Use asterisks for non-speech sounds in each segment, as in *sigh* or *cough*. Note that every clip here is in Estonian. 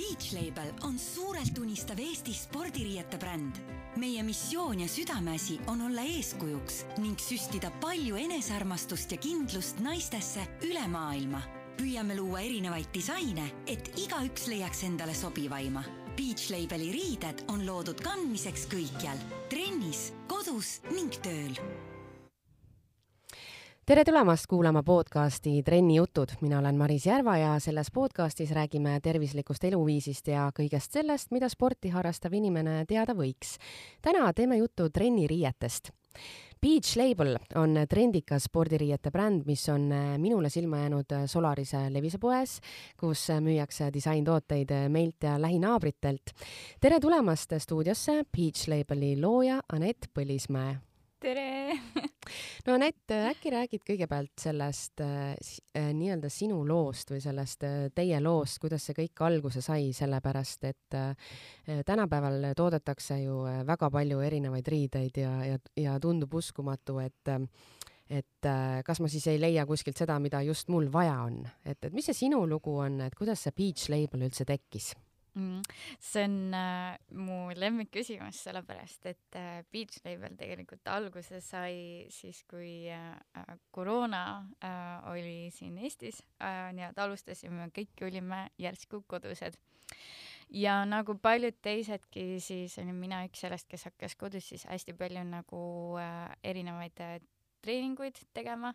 Beach Label on suurelt unistav Eesti spordiriiete bränd. meie missioon ja südameasi on olla eeskujuks ning süstida palju enesearmastust ja kindlust naistesse üle maailma. püüame luua erinevaid disaine, et igaüks leiaks endale sobivaima. Beach Labeli riided on loodud kandmiseks kõikjal, trennis, kodus ning tööl tere tulemast kuulama podcasti Trenni jutud, mina olen Maris Järva ja selles podcastis räägime tervislikust eluviisist ja kõigest sellest, mida sporti harrastav inimene teada võiks. täna teeme juttu trenniriietest. Beach Label on trendikas spordiriiete bränd, mis on minule silma jäänud Solarise levisepoes, kus müüakse disaintooteid meilt ja lähinaabritelt. tere tulemast stuudiosse, Beach Labeli looja Anett Põlismäe tere no Anett, äkki räägid kõigepealt sellest äh, nii-öelda sinu loost või sellest äh, teie loost, kuidas see kõik alguse sai, sellepärast et äh, tänapäeval toodetakse ju väga palju erinevaid riideid ja, ja, ja tundub uskumatu, et et kas ma siis ei leia kuskilt seda, mida just mul vaja on, et, et mis see sinu lugu on, et kuidas see Beach Label üldse tekkis? Mm,. see on äh, mu lemmikküsimus, sellepärast et äh, Beach Label tegelikult alguse sai siis, kui äh, koroona äh, oli siin Eestis äh,, nii-öelda alustasime, kõik olime järsku kodused. ja nagu paljud teisedki, siis olin mina üks sellest, kes hakkas kodus siis hästi palju nagu äh, erinevaid äh, treeninguid tegema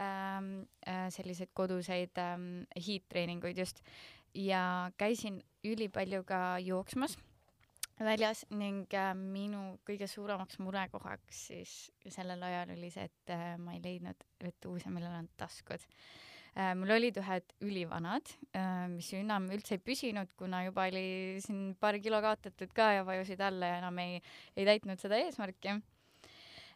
ähm,, äh, selliseid koduseid ähm, hiidtreeninguid just ja käisin ülipalju ka jooksmas väljas ning äh, minu kõige suuremaks murekohaks siis sellel ajal oli see, et äh, ma ei leidnud retuuse, millel on taskud äh,. mul olid ühed ülivanad mis enam üldse ei püsinud, kuna juba oli siin paar kilo kaotatud ka ja vajusid alla ja enam ei, ei täitnud seda eesmärki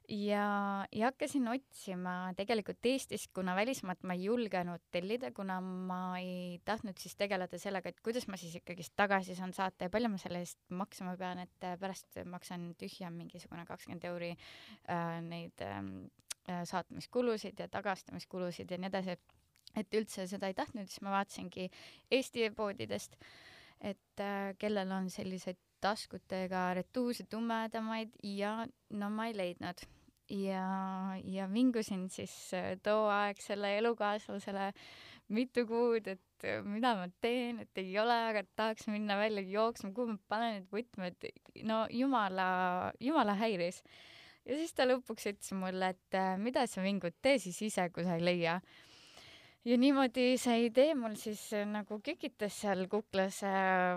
ja, ja hakkasin otsima tegelikult Eestist, kuna välismaalt ma ei julgenud tellida, kuna ma ei tahtnud siis tegeleda sellega, et kuidas ma siis ikkagist tagasi saan saata ja palju ma selle eest maksma pean, et pärast maksan tühja mingisugune kakskümmend euri äh, neid ähm, äh, saatmiskulusid ja tagastamiskulusid ja nii edasi. et üldse seda ei tahtnud, siis ma vaatasingi Eesti poodidest, et äh, kellel on selliseid taskutega retuuse tumedamaid ja no ma ei leidnud ja, ja vingusin siis äh, tooaegsele elukaaslasele mitu kuud, et äh, mida ma teen, et ei ole, aga tahaks minna välja jooksma, kuhu ma panen need võtmed, no jumala, jumala häiris. ja siis ta lõpuks ütles mulle, et äh, mida sa vingud, tee siis ise, kui sa ei leia. ja niimoodi see idee mul siis nagu kikitas seal kuklas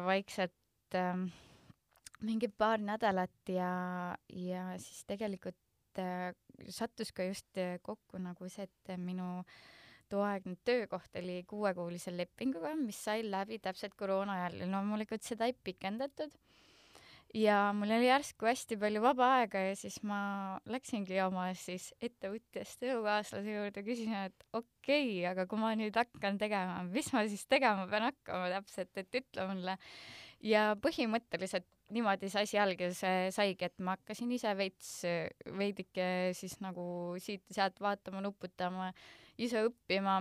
vaikselt äh, mingi paar nädalat ja, ja siis tegelikult et äh, sattus ka just äh, kokku nagu see, et minu tooaegne töökoht oli kuuekuulise lepinguga, mis sai läbi täpselt koroona ajal ja loomulikult seda ei pikendatud. ja mul oli järsku hästi palju vaba aega ja siis ma läksingi oma siis ettevõtjast elukaaslase juurde, küsisin, et okei okay,, aga kui ma nüüd hakkan tegema, mis ma siis tegema pean hakkama täpselt, et ütle mulle. ja põhimõtteliselt niimoodi see asi alguse saigi, et ma hakkasin ise veits, veidike siis nagu siit-sealt vaatama, nuputama, ise õppima.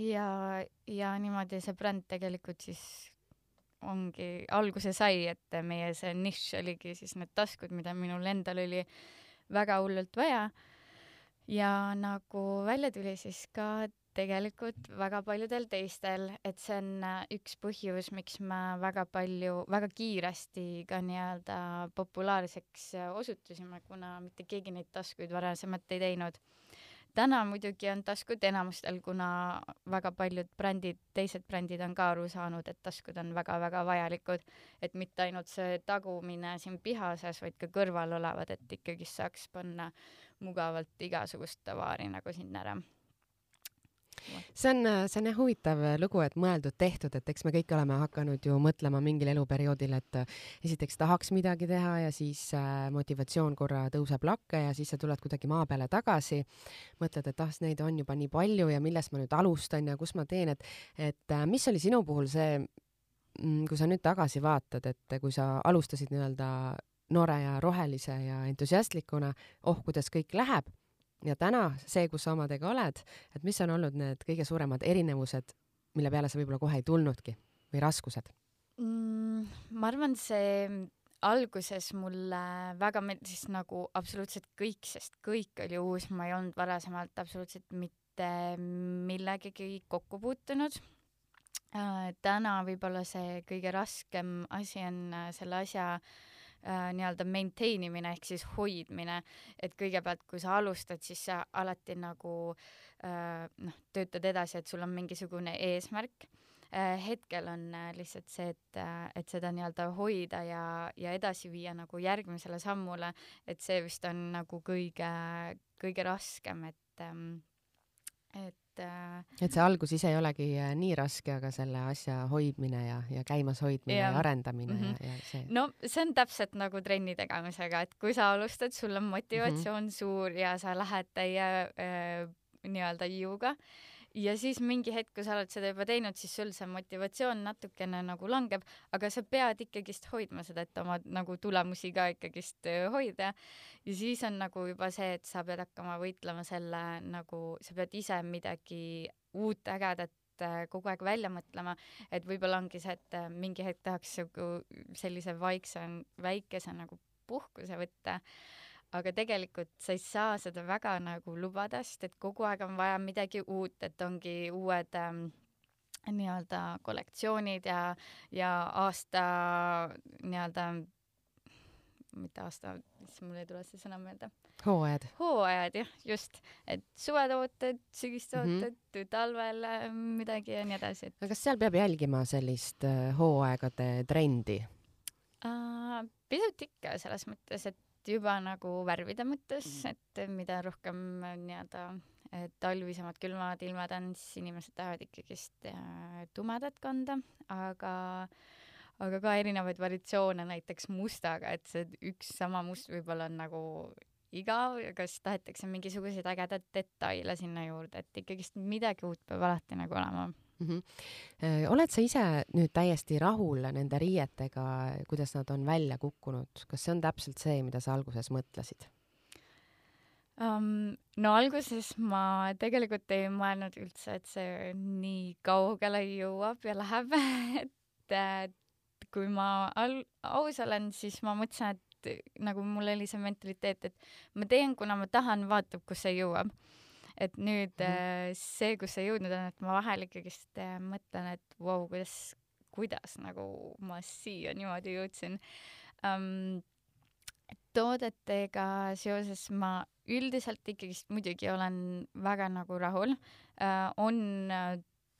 ja, ja niimoodi see bränd tegelikult siis ongi, alguse sai, et meie see nišš oligi siis need taskud, mida minul endal oli väga hullult vaja. ja nagu välja tuli, siis ka tegelikult väga paljudel teistel, et see on äh, üks põhjus, miks me väga palju, väga kiiresti ka nii-öelda populaarseks äh, osutusime, kuna mitte keegi neid taskuid varasemalt ei teinud. täna muidugi on taskud enamustel, kuna väga paljud brändid, teised brändid on ka aru saanud, et taskud on väga-väga vajalikud, et mitte ainult see tagumine siin piha sees, vaid ka kõrval olevad, et ikkagi saaks panna mugavalt igasugust tavaari nagu sinna ära see on, see on jah huvitav lugu, et mõeldud-tehtud, et eks me kõik oleme hakanud ju mõtlema mingil eluperioodil, et esiteks tahaks midagi teha ja siis äh, motivatsioon korra tõuseb lakke ja siis sa tuled kuidagi maa peale tagasi. mõtled, et ah, neid on juba nii palju ja millest ma nüüd alustan ja kus ma teen, et, et äh, mis oli sinu puhul see, mm, kui sa nüüd tagasi vaatad, et kui sa alustasid nii-öelda noore ja rohelise ja entusiastlikuna, oh, kuidas kõik läheb ja täna see, kus sa omadega oled, et mis on olnud need kõige suuremad erinevused, mille peale sa võib-olla kohe ei tulnudki või raskused mm,? ma arvan, see alguses mulle väga meeldis nagu absoluutselt kõik, sest kõik oli uus, ma ei olnud varasemalt absoluutselt mitte millegagi kokku puutunud äh,. täna võib-olla see kõige raskem asi on äh, selle asja äh, nii-öelda maintain imine ehk siis hoidmine, et kõigepealt, kui sa alustad, siis sa alati nagu äh, noh, töötad edasi, et sul on mingisugune eesmärk. Äh, hetkel on äh, lihtsalt see, et, äh, et seda nii-öelda hoida ja, ja edasi viia nagu järgmisele sammule, et see vist on nagu kõige, kõige raskem, et, ähm, et et see algus ise ei olegi nii raske, aga selle asja hoidmine ja, ja käimas hoidmine ja, ja arendamine mm -hmm. ja, ja see. no see on täpselt nagu trenni tegemisega, et kui sa alustad, sul on motivatsioon mm -hmm. suur ja sa lähed täie äh, nii-öelda iuga ja siis mingi hetk, kui sa oled seda juba teinud, siis sul see motivatsioon natukene nagu langeb, aga sa pead ikkagist hoidma seda, et oma nagu tulemusi ka ikkagist äh, hoida. ja siis on nagu juba see, et sa pead hakkama võitlema selle nagu, sa pead ise midagi uut ägedat äh, kogu aeg välja mõtlema, et võib-olla ongi see, et äh, mingi hetk tahaks nagu sellise vaikse, väikese nagu puhkuse võtta aga tegelikult sa ei saa seda väga nagu lubada, sest et kogu aeg on vaja midagi uut, et ongi uued ähm, nii-öelda kollektsioonid ja, ja aasta nii-öelda, mitte aasta, issand, mul ei tule see sõna meelde. hooajad. hooajad jah, just, et suvetooted, sügistooted mm, -hmm. talvel äh, midagi ja nii edasi et.... aga kas seal peab jälgima sellist äh, hooaegade trendi uh,? pisut ikka selles mõttes, et juba nagu värvide mõttes, mm. et mida rohkem nii-öelda talvisemad külmad ilmad on, siis inimesed tahavad ikkagist äh, tumedat kanda, aga aga ka erinevaid variatsioone näiteks mustaga, et see üks sama must võib-olla on nagu igav, aga siis tahetakse mingisuguseid ägedaid detaile sinna juurde, et ikkagist midagi uut peab alati nagu olema mm. -hmm. oled sa ise nüüd täiesti rahul nende riietega, kuidas nad on välja kukkunud, kas see on täpselt see, mida sa alguses mõtlesid? Um, no alguses ma tegelikult ei mõelnud üldse, et see nii kaugele jõuab ja läheb *laughs* et kui ma al-, aus olen, siis ma mõtlesin, et nagu mul oli see mentaliteet, et ma teen, kuna ma tahan, vaatab, kus see jõuab et nüüd mm -hmm. see, kus see jõudnud on, et ma vahel ikkagist äh, mõtlen, et vau wow,, kuidas, kuidas nagu ma siia niimoodi jõudsin um,. toodetega seoses ma üldiselt ikkagist muidugi olen väga nagu rahul uh,. on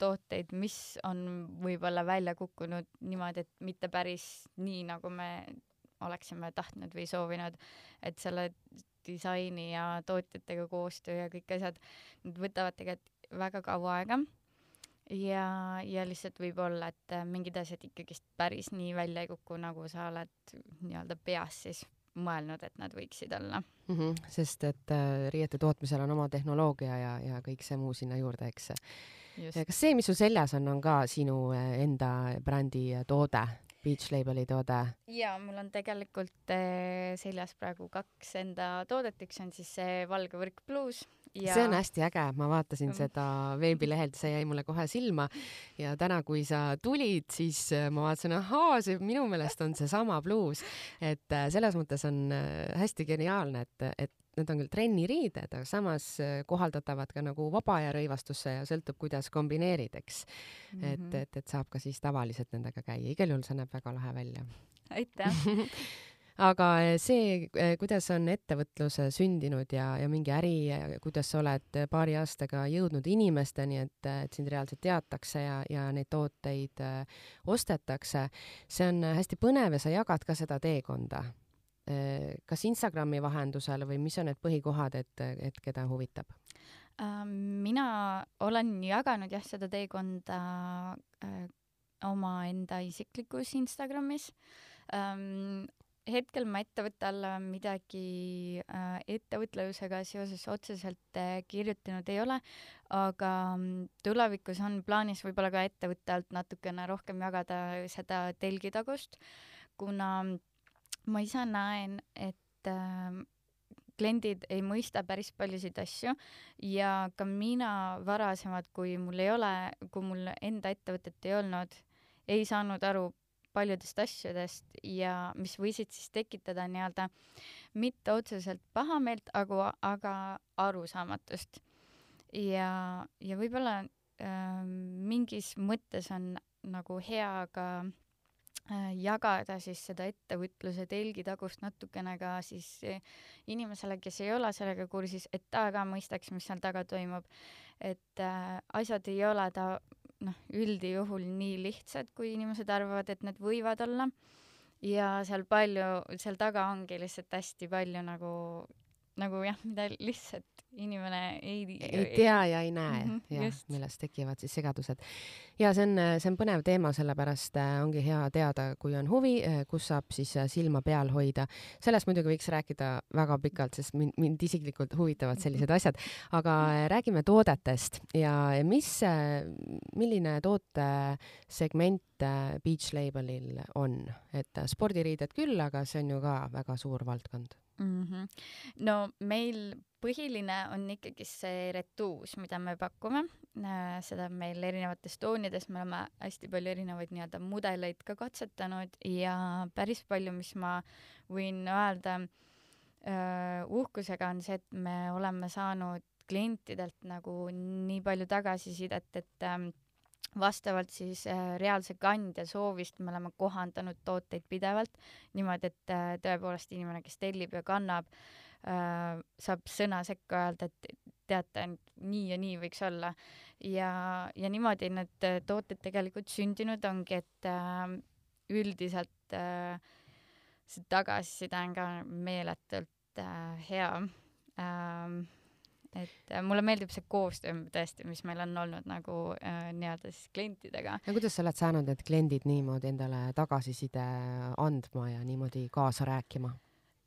tooteid, mis on võib-olla välja kukkunud niimoodi, et mitte päris nii, nagu me oleksime tahtnud või soovinud, et selle disaini ja tootjatega koostöö ja kõik asjad, need võtavad tegelikult väga kaua aega. ja, ja lihtsalt võib-olla, et äh, mingid asjad ikkagist päris nii välja ei kuku, nagu sa oled nii-öelda peas siis mõelnud, et nad võiksid olla mm. -hmm, sest et äh, riiete tootmisel on oma tehnoloogia ja, ja kõik see muu sinna juurde, eks. kas see, mis sul seljas on, on ka sinu äh, enda brändi toode? Beach Labeli toode? jaa, mul on tegelikult äh, seljas praegu kaks enda toodet, üks on siis see valge võrk pluus ja see on hästi äge, ma vaatasin mm. seda veebilehelt, see jäi mulle kohe silma ja täna, kui sa tulid, siis äh, ma vaatasin, ahaa, see minu meelest on seesama bluus, et äh, selles mõttes on hästi geniaalne, et, et need on küll trenniriided, aga samas äh, kohaldatavad ka nagu vaba aja rõivastusse ja sõltub, kuidas kombineerid, eks mm. -hmm. et, et, et saab ka siis tavaliselt nendega käia, igal juhul see näeb väga lahe välja. aitäh *laughs* aga äh, see, äh, kuidas on ettevõtlus sündinud ja, ja mingi äri, kuidas sa oled paari aastaga jõudnud inimesteni, et, et sind reaalselt teatakse ja, ja neid tooteid ostetakse, see on hästi põnev ja sa jagad ka seda teekonda kas Instagrami vahendusel või mis on need põhikohad, et, et keda huvitab? Ähm, mina olen jaganud jah, seda teekonda äh, omaenda isiklikus Instagramis ähm,. hetkel ma ettevõtte alla midagi äh, ettevõtlusega seoses otseselt äh, kirjutanud ei ole, aga mm, tulevikus on plaanis võib-olla ka ettevõtte alt natukene rohkem jagada seda telgitagust, kuna ma ise näen, et äh, kliendid ei mõista päris paljusid asju ja ka mina varasemalt, kui mul ei ole, kui mul enda ettevõtet ei olnud, ei saanud aru paljudest asjadest ja mis võisid siis tekitada nii-öelda mitte otseselt pahameelt, aga, aga arusaamatust. ja, ja võib-olla äh, mingis mõttes on nagu hea ka äh, jagada siis seda ettevõtluse telgitagust natukene ka siis äh, inimesele, kes ei ole sellega kursis, et ta ka mõistaks, mis seal taga toimub. et äh, asjad ei ole ta noh, üldjuhul nii lihtsad, kui inimesed arvavad, et need võivad olla. ja seal palju, seal taga ongi lihtsalt hästi palju nagu, nagu jah, mida lihtsalt inimene ei ei tea ja ei näe. Mm -hmm, ja millest tekivad siis segadused. ja see on, see on põnev teema, sellepärast äh, ongi hea teada, kui on huvi, äh, kus saab siis äh, silma peal hoida. sellest muidugi võiks rääkida väga pikalt, sest mind, mind isiklikult huvitavad sellised *laughs* asjad, aga räägime toodetest. Ja mis, milline tootesegment Beach Labelil on, et spordiriided küll, aga see on ju ka väga suur valdkond mm. -hmm. no meil põhiline on ikkagi see retuus, mida me pakume. Äh, seda meil erinevates toonides, me oleme hästi palju erinevaid nii-öelda mudeleid ka katsetanud ja päris palju, mis ma võin öelda uh, uhkusega, on see, et me oleme saanud klientidelt nagu nii palju tagasisidet, et um, vastavalt siis äh, reaalse kandja soovist me oleme kohandanud tooteid pidevalt niimoodi, et äh, tõepoolest inimene, kes tellib ja kannab äh,, saab sõna sekka öelda, et teate, nii ja nii võiks olla. ja, ja niimoodi need tooted tegelikult sündinud ongi, et üldiselt see tagasiside on ka meeletult hea äh, et äh, mulle meeldib see koostöö tõesti, mis meil on olnud nagu äh, nii-öelda siis klientidega. ja kuidas sa oled saanud need kliendid niimoodi endale tagasiside andma ja niimoodi kaasa rääkima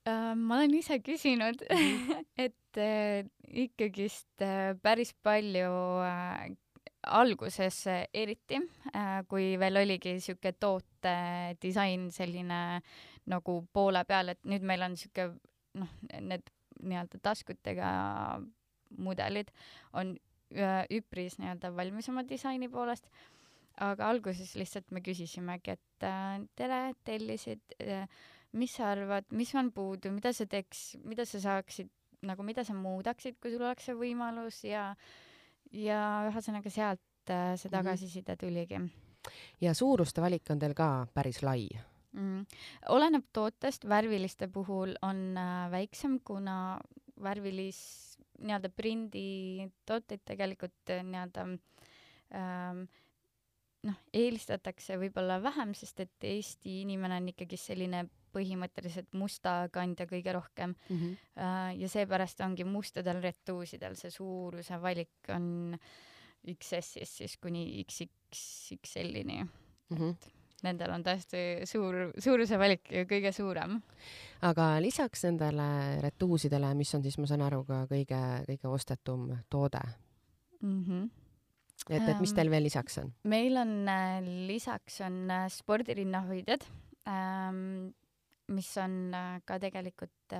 äh,? ma olen ise küsinud *laughs* et äh, ikkagist äh, päris palju äh, alguses eriti äh,, kui veel oligi siuke toote disain selline nagu poole peal, et nüüd meil on siuke noh, need nii-öelda taskutega mudelid on äh, üpris nii-öelda valmis oma disaini poolest, aga alguses lihtsalt me küsisimegi, et äh, tere, tellisid äh,, mis sa arvad, mis on puudu, mida sa teeks, mida sa saaksid, nagu mida sa muudaksid, kui sul oleks see võimalus ja ja ühesõnaga sealt äh, see mhm. tagasiside tuligi. ja suuruste valik on teil ka päris lai mm.? oleneb tootest, värviliste puhul on äh, väiksem, kuna värvilis nii-öelda prinditooteid tegelikult äh, nii-öelda ähm, noh, eelistatakse võib-olla vähem, sest et Eesti inimene on ikkagi selline põhimõtteliselt musta kandja kõige rohkem mm. -hmm. Uh, ja seepärast ongi mustadel retuusidel see suuruse valik on XS-ist siis kuni XXXL-ini mm. -hmm. et nendel on tõesti suur, suuruse valik kõige suurem. aga lisaks nendele retuusidele, mis on siis, ma saan aru, ka kõige, kõige ostetum toode mm. -hmm et, et mis teil veel lisaks on? meil on äh, lisaks on äh, spordirinnahoidjad ähm,, mis on äh, ka tegelikult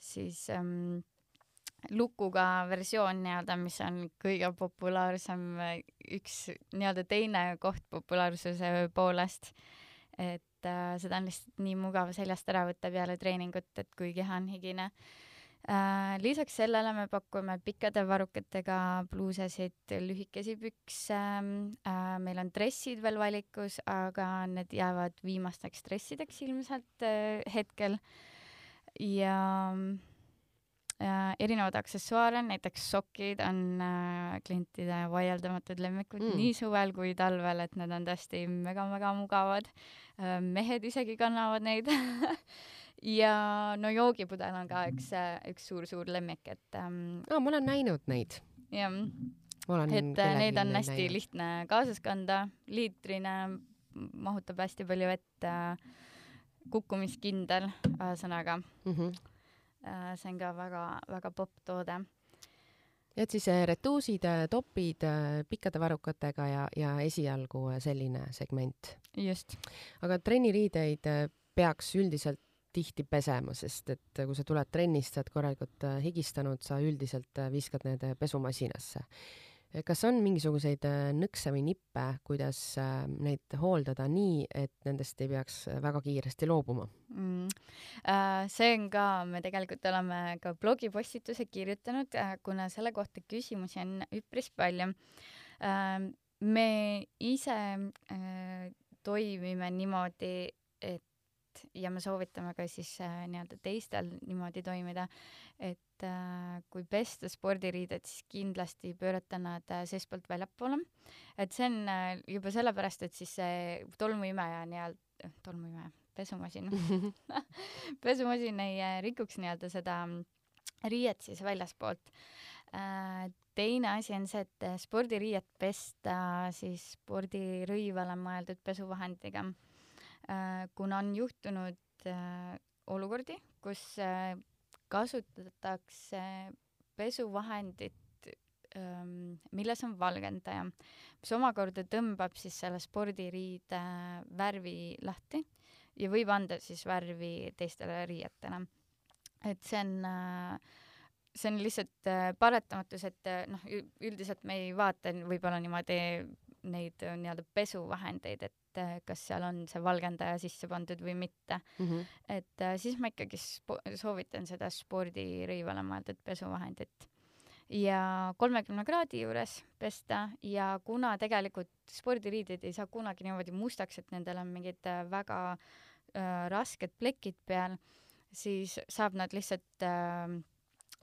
siis ähm, lukuga versioon nii-öelda, mis on kõige populaarsem, üks nii-öelda teine koht populaarsuse poolest. et äh, seda on lihtsalt nii mugav seljast ära võtta peale treeningut, et kui keha on higine äh,. lisaks sellele me pakume pikkade varrukatega pluusesid, lühikesi pükse äh,, meil on dressid veel valikus, aga need jäävad viimasteks dressideks ilmselt äh, hetkel ja äh, äh, erinevaid aksessuaare, näiteks sokid on äh, klientide vaieldamatud lemmikud mm. nii suvel kui talvel, et need on tõesti väga-väga mugavad äh,. mehed isegi kannavad neid *laughs* ja no joogipudel on ka üks, äh, üks suur-suur lemmik, et ähm,. aa, ma olen näinud neid. jah. et äh, neid on hästi näinud. lihtne kaasas kanda, liitrine, mahutab hästi palju vett äh,, kukkumiskindel, ühesõnaga mm. -hmm Äh, see on ka väga-väga popp toode. et siis äh, retuusid, äh, topid pikkade varrukatega ja, ja esialgu selline segment. just. aga trenniriideid peaks üldiselt tihti pesema, sest et kui sa tuled trennist, sa oled korralikult higistanud, sa üldiselt viskad need pesumasinasse. Kas on mingisuguseid äh, nõkse või nippe, kuidas äh, neid hooldada nii, et nendest ei peaks väga kiiresti loobuma mm.? Äh, see on ka, me tegelikult oleme ka blogipostituse kirjutanud, kuna selle kohta küsimusi on üpris palju. me ise toimime niimoodi, et ja me soovitame ka siis äh, nii-öelda teistel niimoodi toimida, et äh, kui pesta spordiriided, siis kindlasti pöörata nad äh, seestpoolt väljapoole. et see on äh, juba sellepärast, et siis see tolmuimeja nii-öelda, äh, tolmuimeja, pesumasin *laughs* *laughs* pesumasin ei äh, rikuks nii-öelda seda riiet siis väljaspoolt äh, teine asi on see, et spordiriiet pesta siis spordirõivale mõeldud pesuvahendiga Äh, kuna on juhtunud äh, olukordi, kus äh, kasutatakse pesuvahendit, ähm, milles on valgendaja, mis omakorda tõmbab siis selle spordiriide värvi lahti ja võib anda siis värvi teistele riietele. et see on see on lihtsalt paratamatus, et noh, üldiselt me ei vaata võib-olla niimoodi neid nii-öelda pesuvahendeid, et et äh, kas seal on see valgendaja sisse pandud või mitte mm. -hmm. et äh, siis ma ikkagi soovitan seda spordirõivale mõeldud pesuvahendit ja kolmekümne kraadi juures pesta ja kuna tegelikult spordiriided ei saa kunagi niimoodi mustaks, et nendel on mingid äh, väga äh, rasked plekid peal, siis saab nad lihtsalt äh,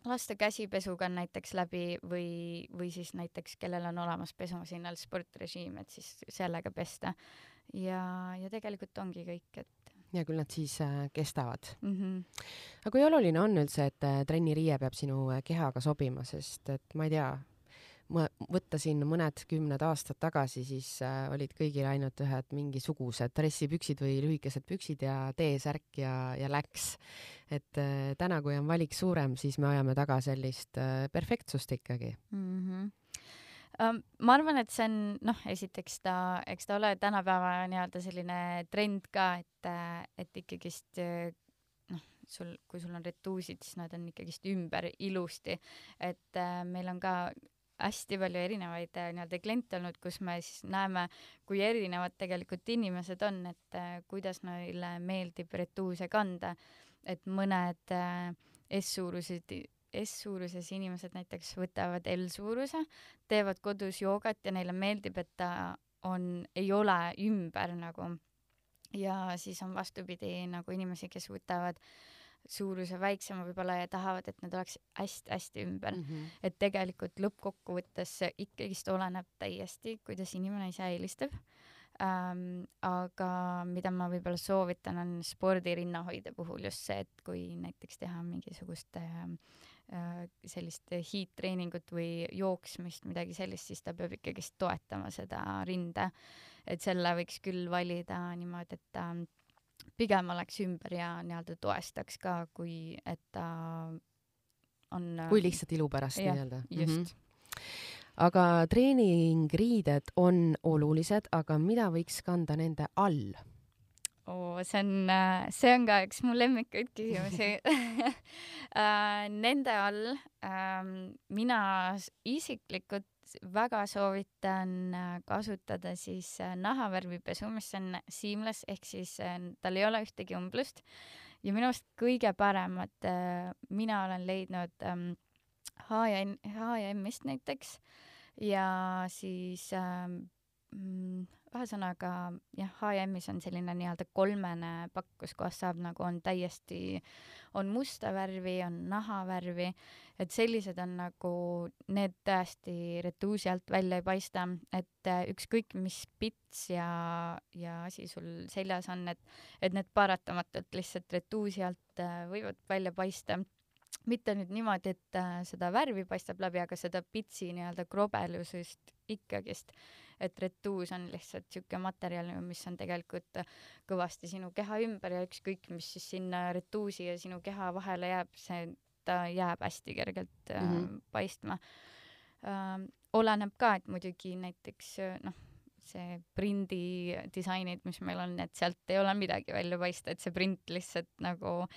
lasta käsipesuga näiteks läbi või, või siis näiteks, kellel on olemas pesumasinal sportrežiim, et siis sellega pesta ja, ja tegelikult ongi kõik, et ja küll nad siis äh, kestavad mm. -hmm. aga kui oluline on üldse, et äh, trenniriie peab sinu äh, kehaga sobima, sest et ma ei tea, ma võtta siin mõned kümned aastad tagasi, siis olid kõigil ainult ühed mingisugused dressipüksid või lühikesed püksid ja T-särk ja, ja läks. et täna, kui on valik suurem, siis me ajame taga sellist perfektsust ikkagi mm. -hmm ma arvan, et see on noh, esiteks ta, eks ta ole tänapäeva nii-öelda selline trend ka, et, et ikkagist noh, sul, kui sul on retuusid, siis nad on ikkagist ümber ilusti, et äh, meil on ka hästi palju erinevaid äh, nii-öelda kliente olnud, kus me siis näeme, kui erinevad tegelikult inimesed on, et äh, kuidas neile meeldib retuuse kanda, et mõned äh, S-suurused S-suuruses inimesed näiteks võtavad L-suuruse, teevad kodus joogat ja neile meeldib, et ta on, ei ole ümber nagu. ja siis on vastupidi nagu inimesi, kes võtavad suuruse väiksema võib-olla ja tahavad, et need oleks hästi-hästi ümber mm. -hmm. et tegelikult lõppkokkuvõttes ikkagist oleneb täiesti, kuidas inimene ise eelistab ähm,. aga mida ma võib-olla soovitan, on spordirinnahoide puhul just see, et kui näiteks teha mingisugust äh, Äh, sellist hiidtreeningut või jooksmist, midagi sellist, siis ta peab ikkagist toetama seda rinde. et selle võiks küll valida niimoodi, et ta pigem oleks ümber ja nii-öelda toestaks ka, kui et ta on kui lihtsalt ilu pärast nii-öelda. just mm. -hmm aga treeningriided on olulised, aga mida võiks kanda nende all? Oo, see on, äh, see on ka üks mu lemmikuid küsimusi. *laughs* Äh, Nende all ähm, mina isiklikult väga soovitan äh, kasutada siis nahavärvipesu, mis on seamless ehk siis tal ei ole ühtegi umblust. Ja minu arust kõige paremad mina olen leidnud ähm, H ja N, H ja M-ist näiteks. Ja siis ähm, ühesõnaga jah, HM-is on selline nii-öelda kolmene pakk, kus kohas saab nagu on täiesti, on musta värvi, on nahavärvi, et sellised on nagu need tõesti retuusi alt välja ei paista, et äh, ükskõik mis pits ja, ja asi sul seljas on, et, et need paratamatult lihtsalt retuusi alt äh, võivad välja paista mitte nüüd niimoodi, et äh, seda värvi paistab läbi, aga seda pitsi nii-öelda krobelusest ikkagist et retuus on lihtsalt niisugune materjal, mis on tegelikult kõvasti sinu keha ümber ja ükskõik, mis siis sinna retuusi ja sinu keha vahele jääb, see, ta jääb hästi kergelt mm -hmm. äh, paistma äh,. oleneb ka, et muidugi näiteks noh, see prindi disainid, mis meil on, et sealt ei ole midagi välja paista, et see print lihtsalt nagu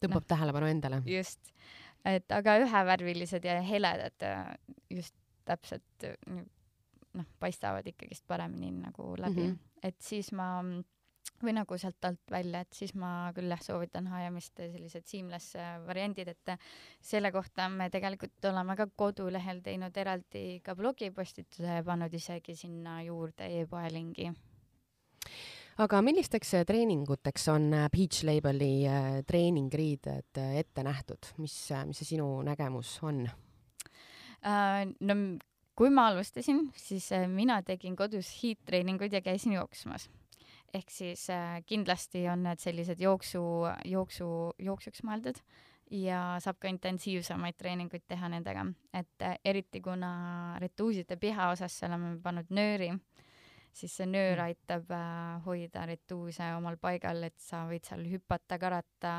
tõmbab no, tähelepanu endale. just, et aga ühevärvilised ja heledad just täpselt noh, paistavad ikkagist paremini nagu läbi mm, -hmm. et siis ma või nagu sealt alt välja, et siis ma küll jah soovitan Hayamist sellised seamless variandid, et selle kohta me tegelikult oleme ka kodulehel teinud eraldi ka blogipostituse ja pannud isegi sinna juurde e-poe lingi aga millisteks treeninguteks on Beach Labeli äh, treeningriided ette nähtud, mis, mis see sinu nägemus on uh,? no kui ma alustasin, siis äh, mina tegin kodus hiidtreeninguid ja käisin jooksmas. ehk siis äh, kindlasti on need sellised jooksu, jooksu, jooksuks mõeldud ja saab ka intensiivsemaid treeninguid teha nendega, et äh, eriti kuna retuuside pihaosasse oleme pannud nööri, siis see nöör mm. aitab äh, hoida retuuse omal paigal, et sa võid seal hüpata, karata,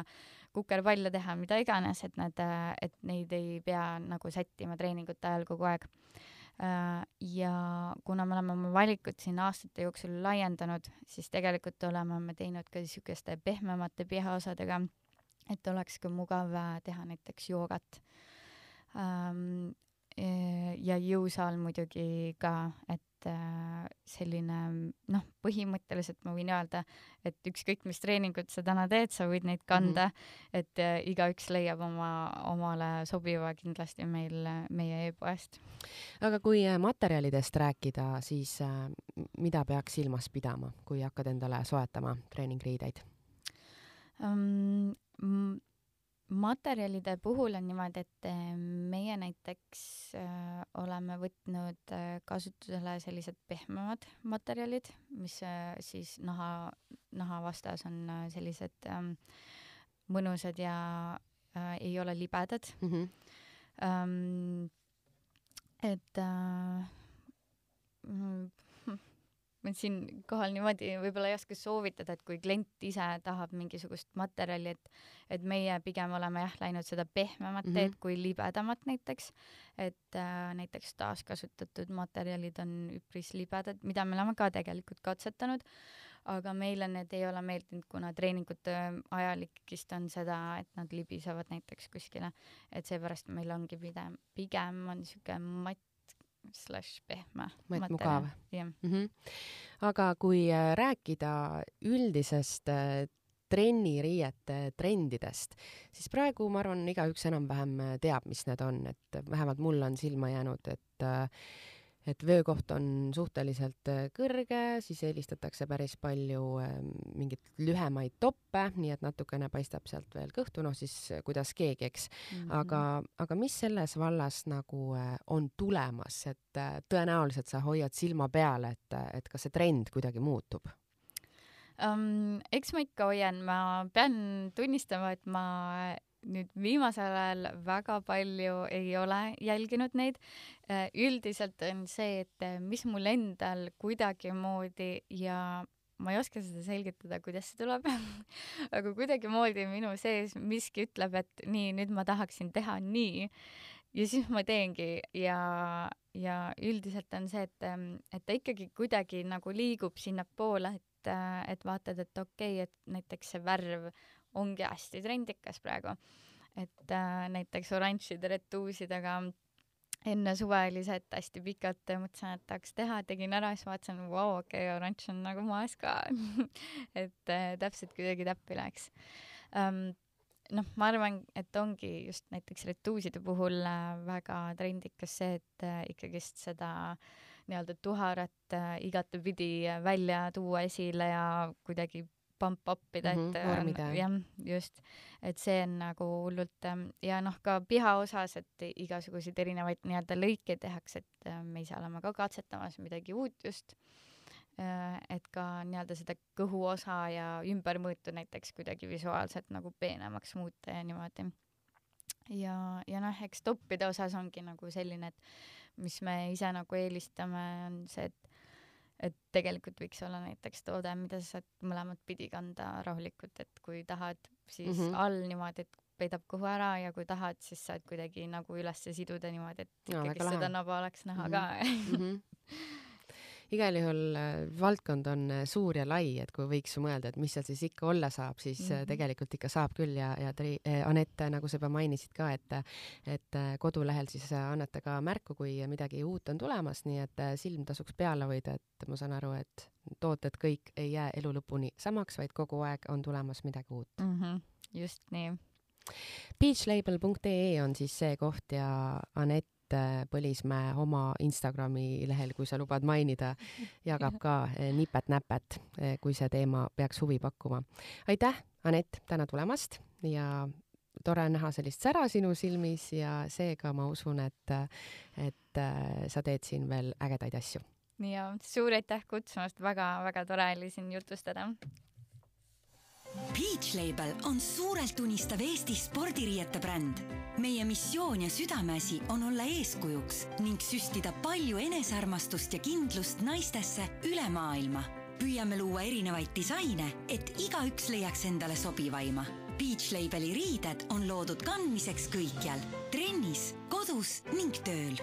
kukerpalle teha, mida iganes, et nad, äh, et neid ei pea nagu sättima treeningute ajal kogu aeg Äh, ja kuna me oleme oma valikut siin aastate jooksul laiendanud, siis tegelikult oleme me teinud ka niisuguste pehmemate pihaosadega, et oleks ka mugav teha näiteks joogat. Ja jõusaal muidugi ka, et selline noh, põhimõtteliselt ma võin öelda, et ükskõik, mis treeningut sa täna teed, sa võid neid kanda mm, -hmm. et äh, igaüks leiab oma, omale sobiva kindlasti meil, meie e-poest. aga kui äh, materjalidest rääkida, siis äh, mida peaks silmas pidama, kui hakkad endale soetama treeningriideid um,? Materjalide puhul on niimoodi, et eh, meie näiteks äh, oleme võtnud äh, kasutusele sellised pehmemad materjalid, mis äh, siis naha, naha vastas on sellised äh, mõnusad ja ei ole libedad mm. -hmm. Ähm, et ma siinkohal niimoodi võib-olla ei oska soovitada, et kui klient ise tahab mingisugust materjali, et et meie pigem oleme jah läinud seda pehmemat mm -hmm. teed kui libedamat näiteks, et äh, näiteks taaskasutatud materjalid on üpris libedad, mida me oleme ka tegelikult katsetanud, aga meile need ei ole meeldinud, kuna treeningute ajal ikkagist on seda, et nad libisevad näiteks kuskile, et seepärast meil ongi pigem, pigem on niisugune matt slaš pehme. mugav. jah mm -hmm.. aga kui äh, rääkida üldisest äh, trenniriiete trendidest, siis praegu ma arvan, igaüks enam-vähem äh, teab, mis need on, et vähemalt mulle on silma jäänud, et et vöökoht on suhteliselt äh, kõrge, siis eelistatakse päris palju ähm, mingeid lühemaid toppe, nii et natukene paistab sealt veel kõhtu, noh siis äh, kuidas keegi, eks mm. -hmm. aga, aga mis selles vallas nagu äh, on tulemas, et tõenäoliselt sa hoiad silma peal, et, et kas see trend kuidagi muutub? Um, eks ma ikka hoian, ma pean tunnistama, et ma nüüd viimasel ajal väga palju ei ole jälginud neid. Äh, üldiselt on see, et äh, mis mul endal kuidagimoodi ja ma ei oska seda selgitada, kuidas see tuleb *laughs* aga kuidagimoodi minu sees miski ütleb, et nii, nüüd ma tahaksin teha nii ja siis ma teengi ja, ja üldiselt on see, et, ähm, et ta ikkagi kuidagi nagu liigub sinnapoole, et, äh, et vaatad, et okei okay,, et näiteks see värv ongi hästi trendikas praegu. et äh, näiteks oranžide retuusidega enne suve oli see, et hästi pikalt mõtlesin, et tahaks teha, tegin ära, siis vaatasin, vau, okei okay,, oranž on nagu maas ka *laughs* et äh, täpselt kuidagi täppi läheks ähm, noh, ma arvan, et ongi just näiteks retuuside puhul äh, väga trendikas see, et äh, ikkagist seda nii-öelda tuharat äh, igatepidi välja tuua esile ja kuidagi pump up ida mm, -hmm, et äh, jah, just, et see on nagu hullult ähm, ja noh, ka piha osas, et igasuguseid erinevaid nii-öelda lõike tehakse, et äh, me ise oleme ka katsetamas midagi uut just äh,. et ka nii-öelda seda kõhuosa ja ümbermõõtu näiteks kuidagi visuaalselt nagu peenemaks muuta ja niimoodi. ja, ja noh, eks toppide osas ongi nagu selline, et mis me ise nagu eelistame, on see, et et tegelikult võiks olla näiteks toode, mida sa saad mõlemat pidi kanda rahulikult, et kui tahad, siis mm -hmm. all niimoodi, et peidab kõhu ära ja kui tahad, siis saad kuidagi nagu üles siduda niimoodi, et ikkagi no, seda naba oleks näha mm -hmm. ka mm. -hmm. *laughs* igal juhul valdkond on suur ja lai, et kui võiks mõelda, et mis seal siis ikka olla saab, siis mm -hmm. tegelikult ikka saab küll ja, ja Tri-, Anett, nagu sa juba mainisid ka, et et kodulehel siis annate ka märku, kui midagi uut on tulemas, nii et silm tasuks peale hoida, et ma saan aru, et tooted kõik ei jää elu lõpuni samaks, vaid kogu aeg on tulemas midagi uut mm. -hmm. just nii. Beachlabel.ee on siis see koht ja Anett Põlismäe oma Instagrami lehel, kui sa lubad mainida, *laughs* jagab ka eh, nipet-näpet, eh, kui see teema peaks huvi pakkuma. aitäh, Anett, täna tulemast ja tore on näha sellist sära sinu silmis ja seega ma usun, et, et sa teed siin veel ägedaid asju ja suur aitäh kutsumast väga,, väga-väga tore oli siin jutustada. Beach Label on suurelt unistav Eesti spordiriiete bränd. meie missioon ja südameasi on olla eeskujuks ning süstida palju enesearmastust ja kindlust naistesse üle maailma. püüame luua erinevaid disaine, et igaüks leiaks endale sobivaima. Beach Labeli riided on loodud kandmiseks kõikjal, trennis, kodus ning tööl